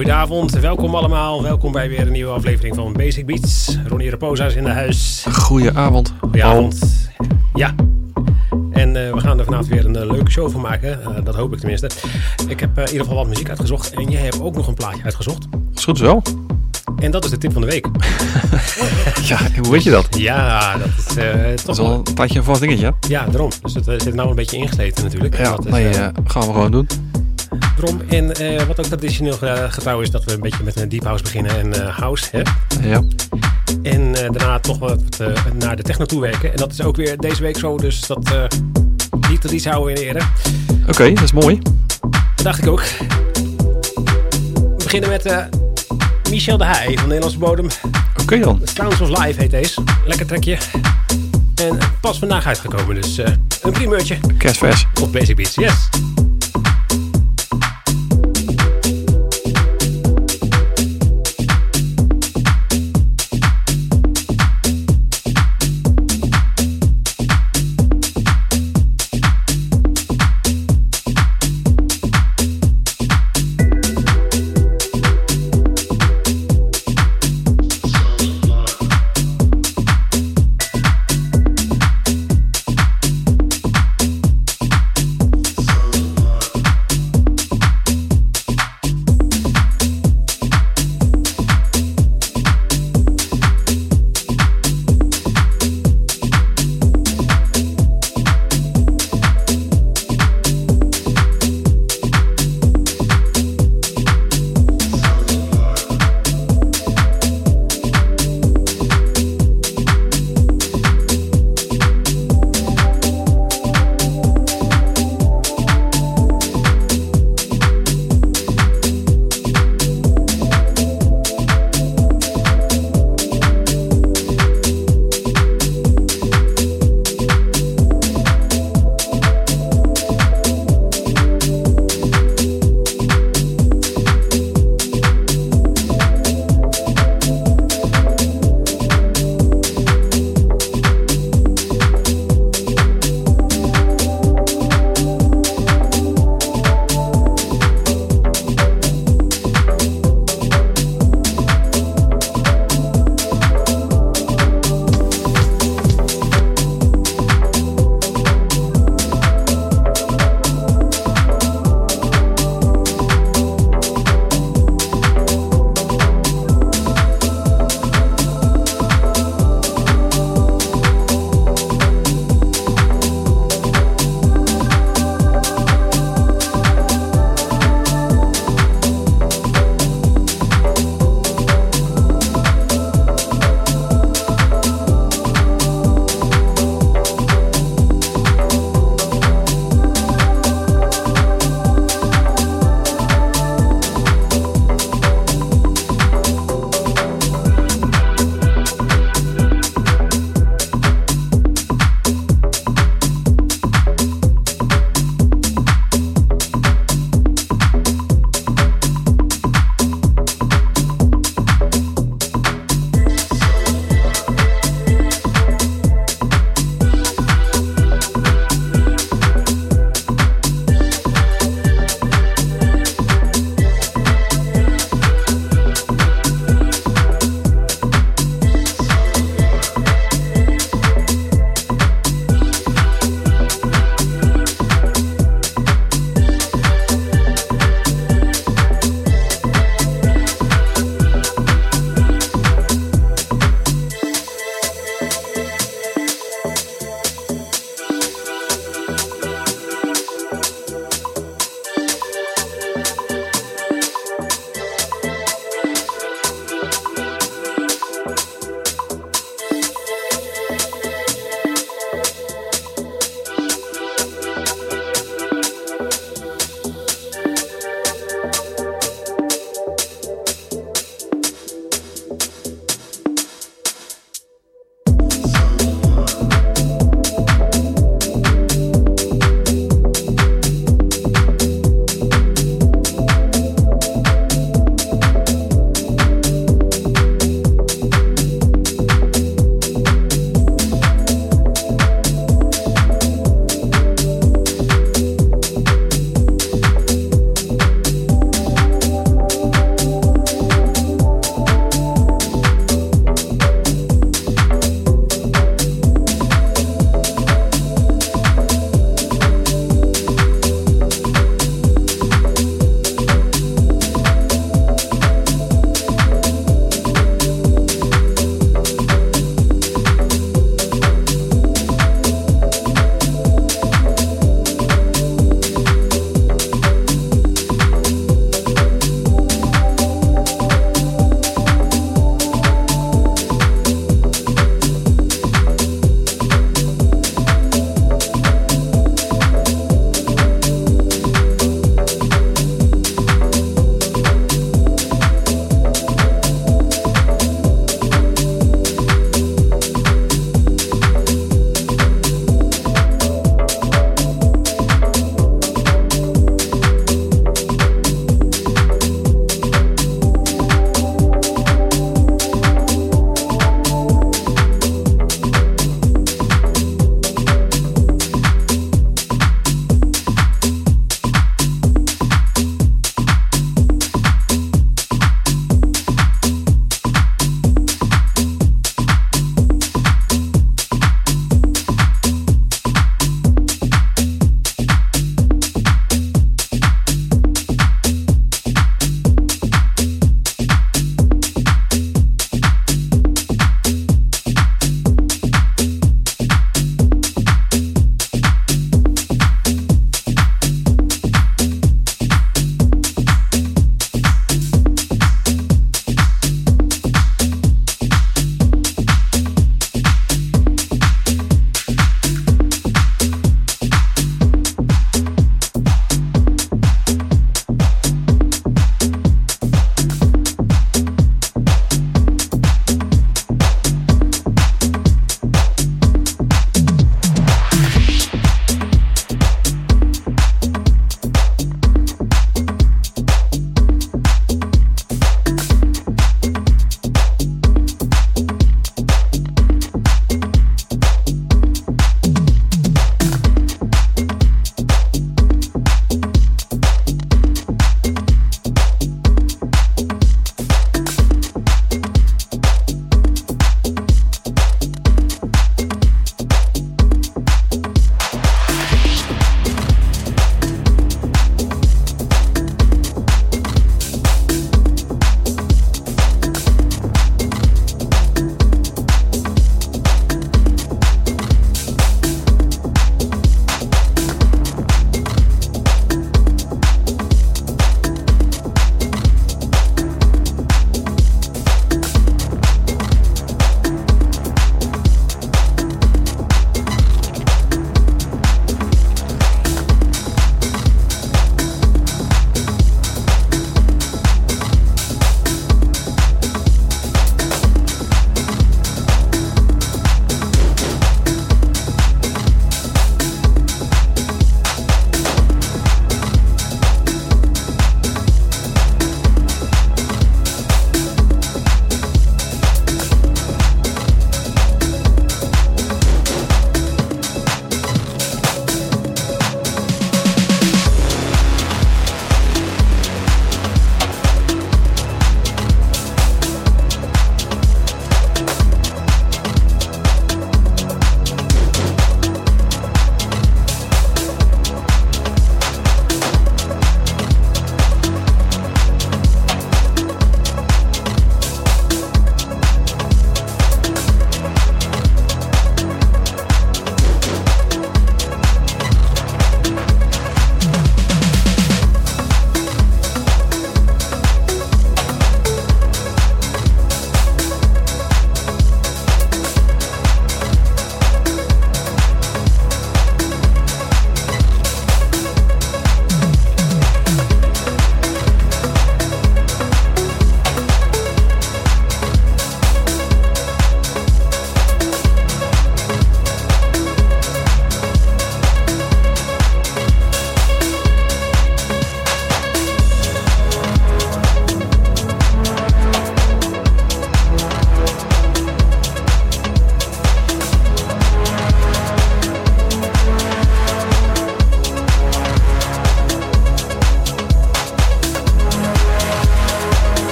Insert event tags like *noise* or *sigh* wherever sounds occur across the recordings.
Goedenavond. Welkom allemaal. Welkom bij weer een nieuwe aflevering van Basic Beats. Ronnie Raposa is in de huis. Goedenavond. Goedenavond. Ja. En uh, we gaan er vanavond weer een uh, leuke show van maken. Uh, dat hoop ik tenminste. Ik heb in ieder geval wat muziek uitgezocht. En jij hebt ook nog een plaatje uitgezocht. Is goed zo. En dat is de tip van de week. *laughs* ja, hoe weet je dat? Ja, dat is toch dat is wel een tijdje een vast dingetje. Ja, daarom. Dus het zit nou een beetje ingesleten natuurlijk. Ja, dat is, nee, gaan we gewoon doen. Daarom. En wat ook traditioneel getrouw is dat we een beetje met een deep house beginnen en house. Hè? Ja. En daarna toch wat naar de techno toe werken. En dat is ook weer deze week zo. Dus dat die traditie houden we in ere. Oké, okay, dat is mooi. Dat dacht ik ook. We beginnen met Michel de Heij van Nederlandse bodem. Oké okay, dan. Sounds of Life heet deze. Lekker trekje. En pas vandaag uitgekomen, dus een primeurtje. Kerstvers. Op Basic Beats, yes.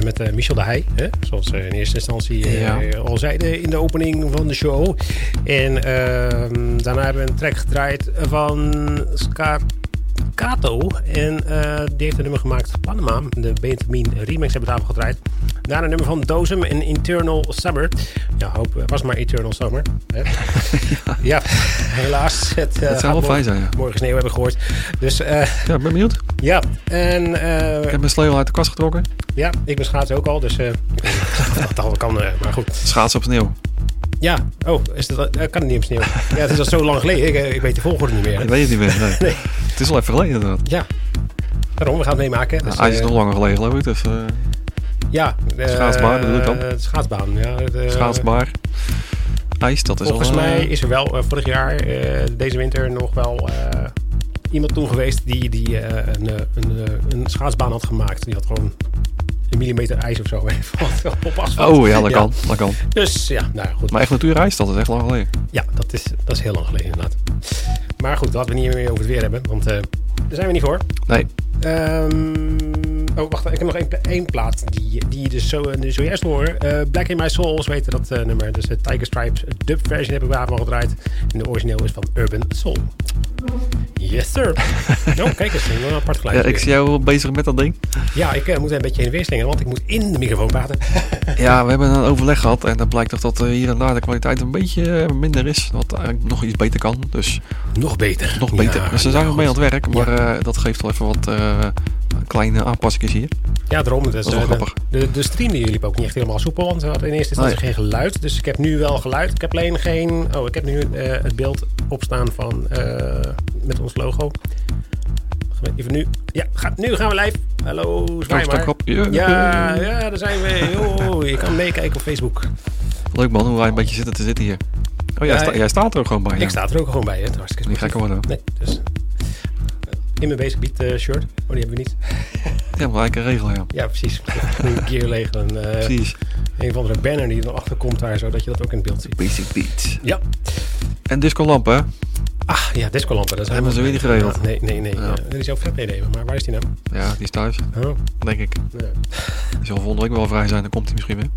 Met eh, Michel de Heij. Hè? Zoals we in eerste instantie eh, Ja. al zeiden in de opening van de show. En ehm, daarna hebben we een track gedraaid van Scarcato. En eh, die heeft een nummer gemaakt, Panama. De Benjamin remix hebben we daarvoor gedraaid. Daarna een nummer van Dozem en Internal Summer. Ja, hoop, eh, was maar Eternal Summer. Hè? *laughs* ja. helaas. Het, eh, Dat zou wel fijn zijn, ja. Morgen sneeuw hebben gehoord. Dus eh, Ja, ik ben benieuwd. ja, en Ik heb mijn sleutel uit de kast getrokken. ja, ik ben schaatsen ook al, dus *laughs* dat al kan, maar goed. Schaatsen op sneeuw. Ja, oh, is dat, kan het niet op sneeuw? Ja, het is al zo lang geleden, ik, ik weet de volgorde niet meer. Ik weet het niet meer. Nee. Nee. Het is al even geleden inderdaad. Ja, daarom, we gaan het meemaken. Dus, is nog langer geleden geloof ik. Dus eh Ja. eh, Schaatsbaan bedoel ik dan? eh, schaatsbaan, ja. eh, schaatsbaar. IJs, dat is Volgens al... eh, mij is er wel eh, vorig jaar, eh, deze winter, nog wel eh, iemand toen geweest die, die eh, een, eh, een, eh, een schaatsbaan had gemaakt. Die had gewoon een millimeter ijs of zo *laughs* op asfalt. Oh ja, dat kan. Dat kan. Dus ja, nou ja, goed. Maar echt natuurijs, dat is echt lang geleden. Ja, dat is, dat is heel lang geleden inderdaad. Maar goed, laten we niet meer over het weer hebben, want eh, daar zijn we niet voor. Nee. Ehm, oh, wacht, ik heb nog één, één plaat die, die je dus zo, zojuist horen. Eh, Black in My Soul, zo heet dat eh, nummer. Dus de Tiger Stripes dub version heb ik daarvan gedraaid. En de origineel is van Urban Soul. Yes, sir. *laughs* oh, kijk eens, een apart geluid. Ja, ik zie jou bezig met dat ding. Ja, ik eh, moet een beetje heen en weer slingeren, want ik moet in de microfoon praten. *laughs* Ja, we hebben een overleg gehad en dan blijkt toch dat hier en daar de kwaliteit een beetje minder is. Wat eigenlijk nog iets beter kan. Dus nog beter. nog beter. Ja, dus daar zijn we nou, mee aan het werk. Maar Ja. dat geeft wel even wat kleine aanpassingen hier. Ja, daarom. Dus, is wel eh, grappig. De, de, stream die liep ook niet echt helemaal soepel, want we hadden in eerste instantie Nee. geen geluid. Dus ik heb nu wel geluid. Ik heb alleen geen... Oh, ik heb nu eh, het beeld opstaan van... eh, met ons logo. Even nu. Ja, ga, nu gaan we live. Hallo, zwaai maar. Ja. Ja, daar zijn we. Yo, je kan meekijken op Facebook. Leuk man, hoe wij een beetje zitten te zitten hier. Oh, jij, Ja, sta- jij staat er ook gewoon bij. Ik sta er ook gewoon bij, hè. Het is hartstikke Niet gek worden. Nee, dus... In mijn Basic Beat eh, shirt. Oh, die hebben we niet. *laughs* Ja, maar een regel, ja. Ja, precies. Een. Een, eh, Precies. een of andere banner die er achter komt daar, zodat je dat ook in het beeld ziet. Basic beat. Ja. En disco lampen, hè? Ah, ja, discolampen. Dat is Hebben ze weer niet geregeld. Ja, nee, nee, nee. Ja. Ja. die zou vet meenemen, maar waar is die nou? Ja, die is thuis, Oh, denk ik. ja. Die zal volgende week wel vrij zijn, dan komt hij misschien weer.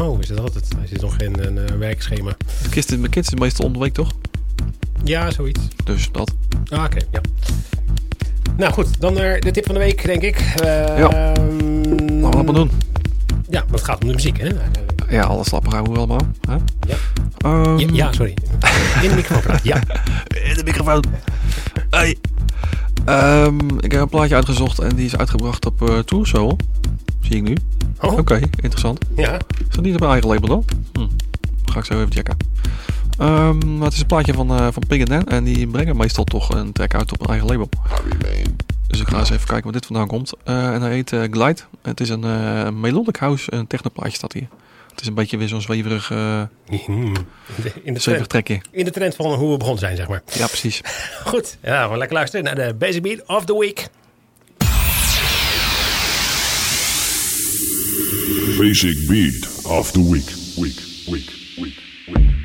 oh is dat altijd? Er zit nog geen een, eh, werkschema. De kist, mijn kids is meestal om de week, toch? Ja, zoiets. Dus dat. Ah, oké, ja. Nou goed, dan eh, de tip van de week, denk ik. Eh, Ja. Laten we dat doen. Ja, want het gaat om de muziek, hè? Ja, alles slappen houden we allemaal. Hè? Ja. Ehm, Ja, ja, sorry. In de microfoon. Ja. *laughs* In de microfoon. Hey. Ehm, ik heb een plaatje uitgezocht en die is uitgebracht op uh, Tour Soul. Zie ik nu. Oh, Oké, interessant. ja. Is dat niet op mijn eigen label dan? Hm. Ga ik zo even checken. Ehm, maar het is een plaatje van, eh van Pig and Dan en die brengen meestal toch een track uit op een eigen label. Dus ik ga eens even kijken waar dit vandaan komt. Eh, en hij heet eh, Glide. Het is een eh, melodic house, een technoplaatje staat hier. Het is een beetje weer zo'n zweverig. In de, *laughs* in, de zweverig trekje. in de trend van hoe we begonnen zijn, zeg maar. Ja, precies. *laughs* Goed, ja, we lekker luisteren naar de Basic Beat of the Week. Basic Beat of the Week. Week, week, week, week.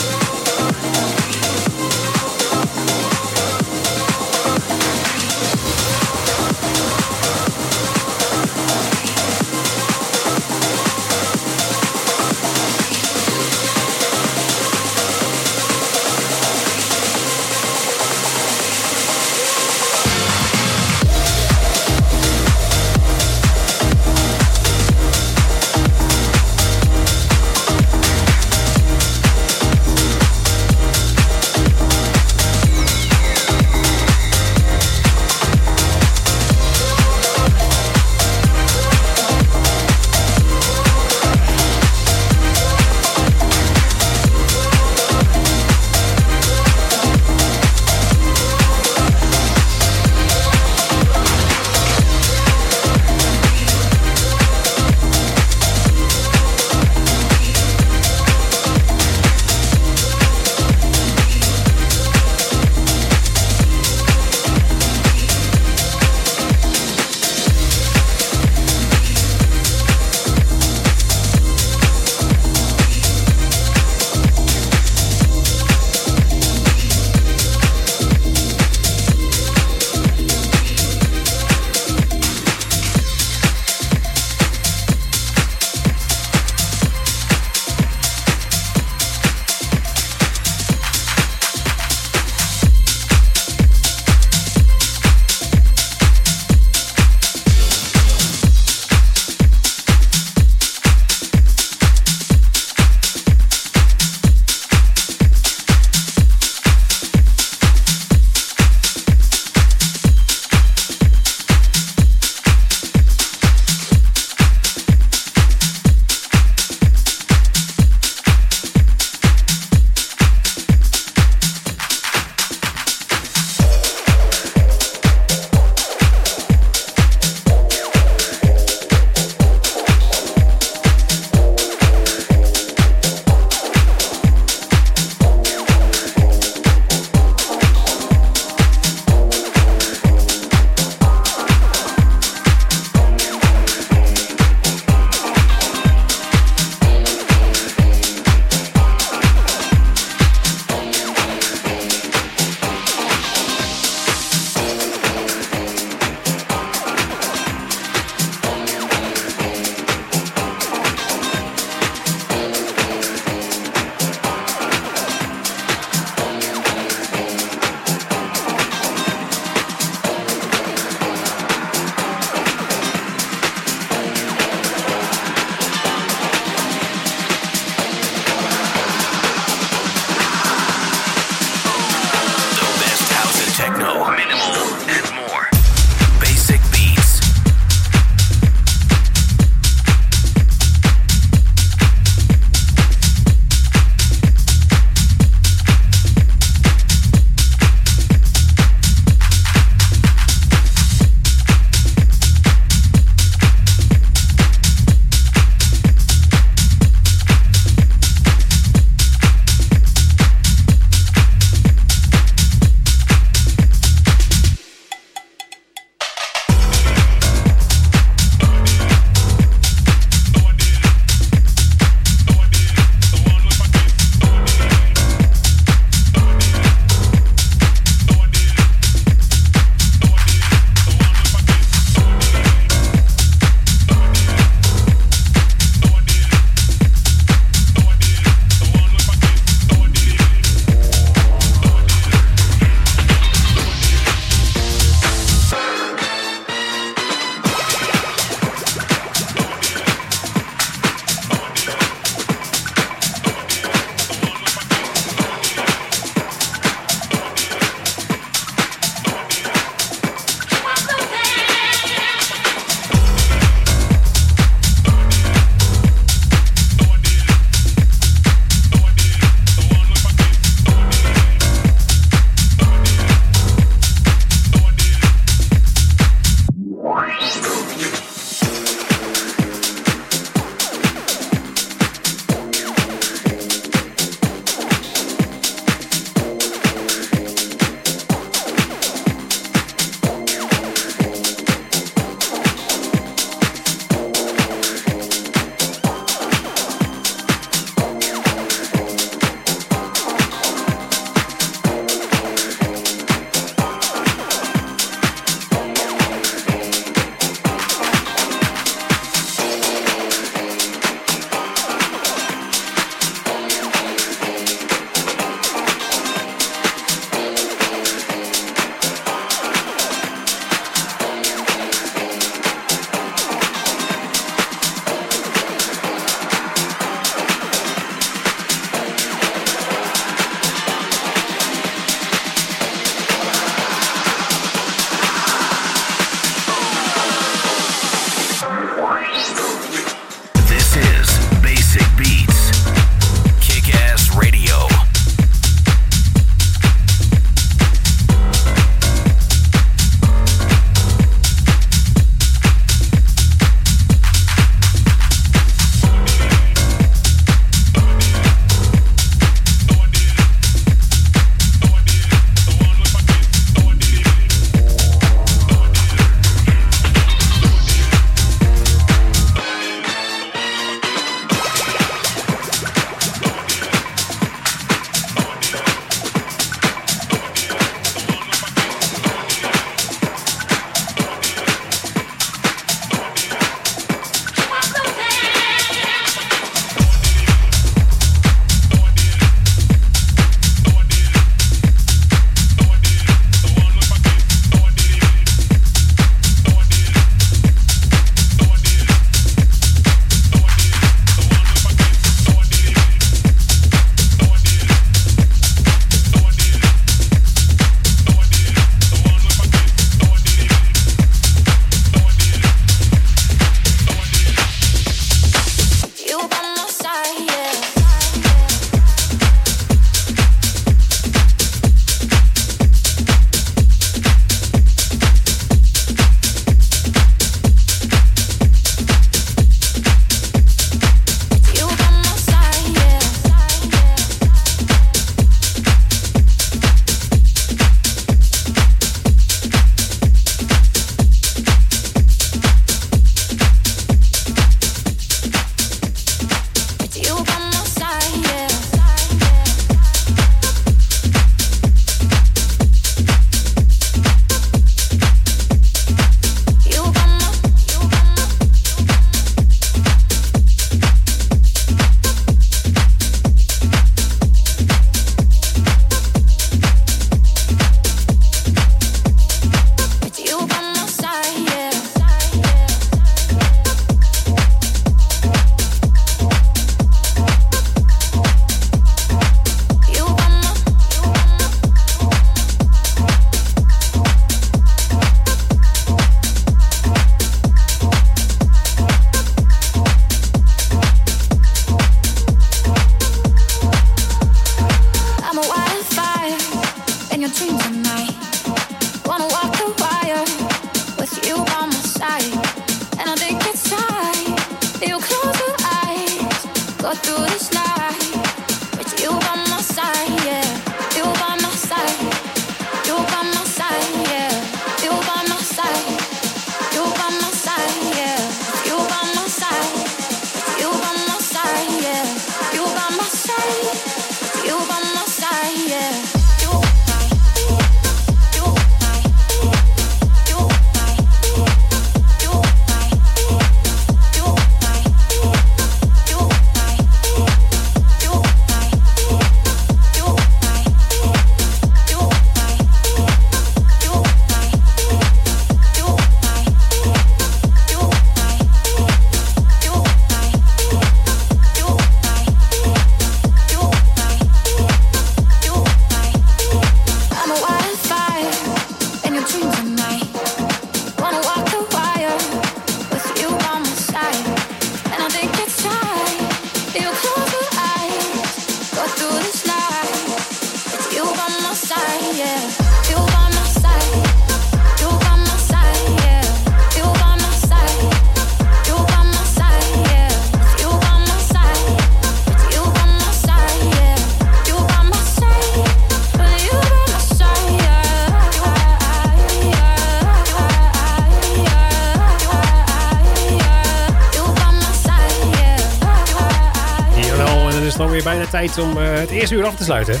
Om eh, het eerste uur af te sluiten.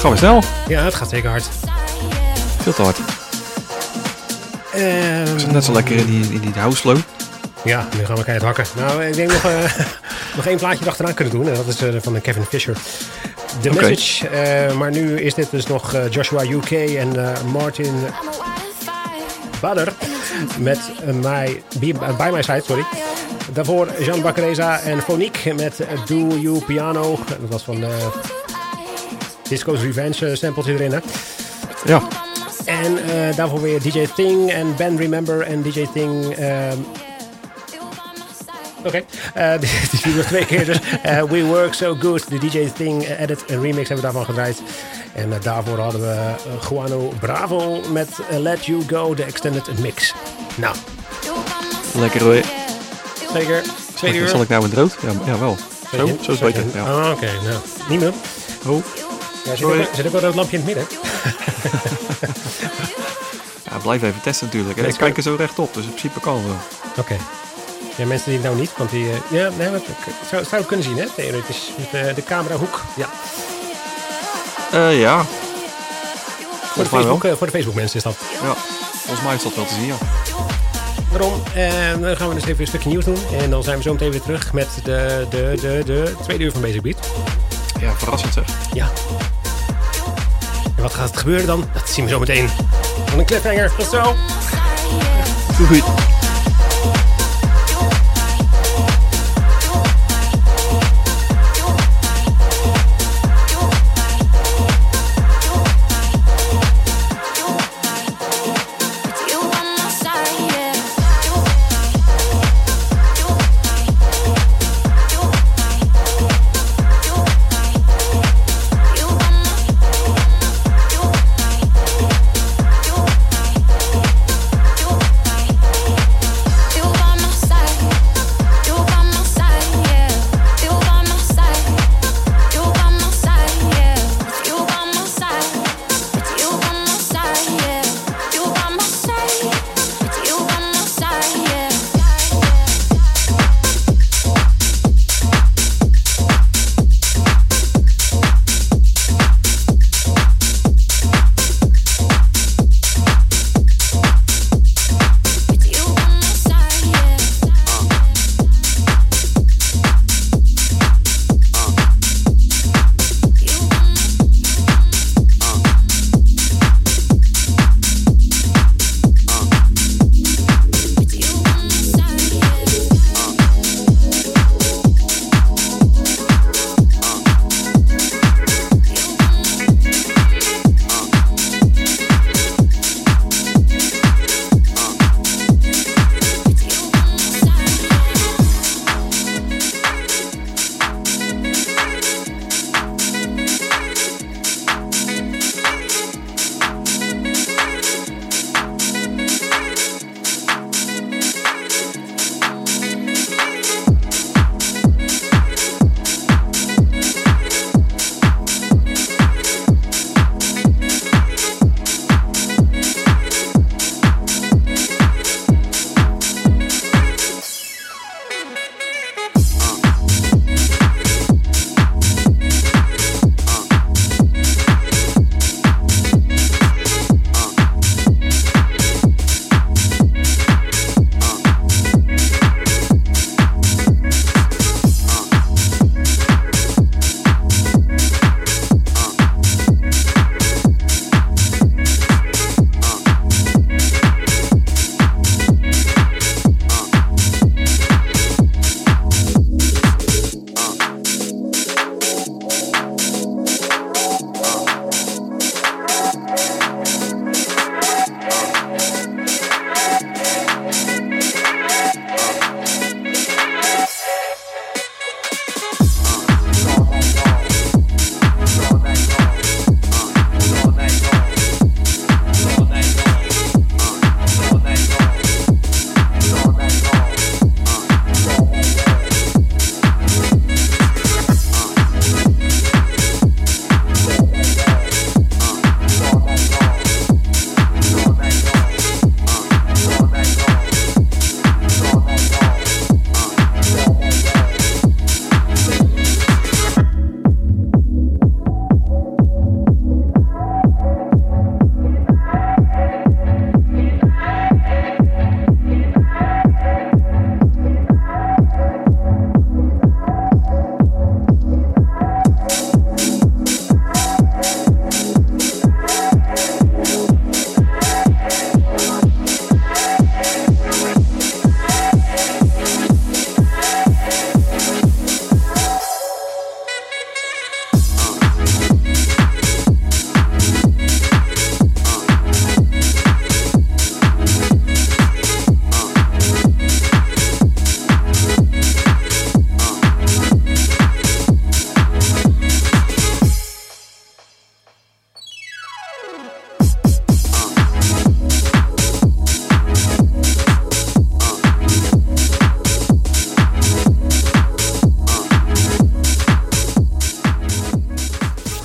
Gaan we snel. Ja, het gaat zeker hard. Veel te hard. Ehm, Ik zit net zo lekker in die, in die. Ja, nu gaan we keihard hakken. Nou, ik denk nog, eh, *laughs* nog één plaatje achteraan kunnen doen. En dat is eh, van Kevin Fisher. The. Message. Eh, maar nu is dit dus nog eh, Joshua UK en eh, Martin Badder met mij, bij, bij mijn site, sorry. Daarvoor Jean Baccareza en Fonique met eh, Do You Piano. Dat was van eh, Disco's Revenge uh, sampletje erin, hè. Ja, En eh, daarvoor weer DJ Thing en Ben Remember en DJ Thing... ehm, Oké, Eh, *laughs* die, die doen we twee keer dus. Eh, we Work So Good, de DJ Thing edit en remix hebben we daarvan gedraaid. En eh, daarvoor hadden we eh, Juano Bravo met eh, Let You Go, de extended mix. Nou, lekker hoor. Zeker. Tweede uur. Zal ik nou in het rood? Ja, ja wel. Zo, zo is het beter. Ja. Ah, Oké, nou, niet meer. Oh, Ja, zit, ook, zit ook wel rood lampje in het midden. *laughs* ja, blijf even testen natuurlijk. hè. Nee, Ik kijk er zo rechtop, dus in principe kan wel. Oké. Ja, mensen die het nou niet, want die... eh, ja, nee, maar ik zou, zou kunnen zien, hè, theoretisch. Met eh, de camerahoek. Ja. Eh, ja. Voor de. Facebook, voor de Facebook mensen is dat. ja, volgens mij is dat wel te zien, ja. Daarom. En dan gaan we dus even een stukje nieuws doen. En dan zijn we zo meteen weer terug met de, de, de, de tweede uur van Basic Beat. Ja, verrassend zeg. Ja. En wat gaat er gebeuren dan? Dat zien we zo meteen. Van een cliffhanger. Tot zo. Doei.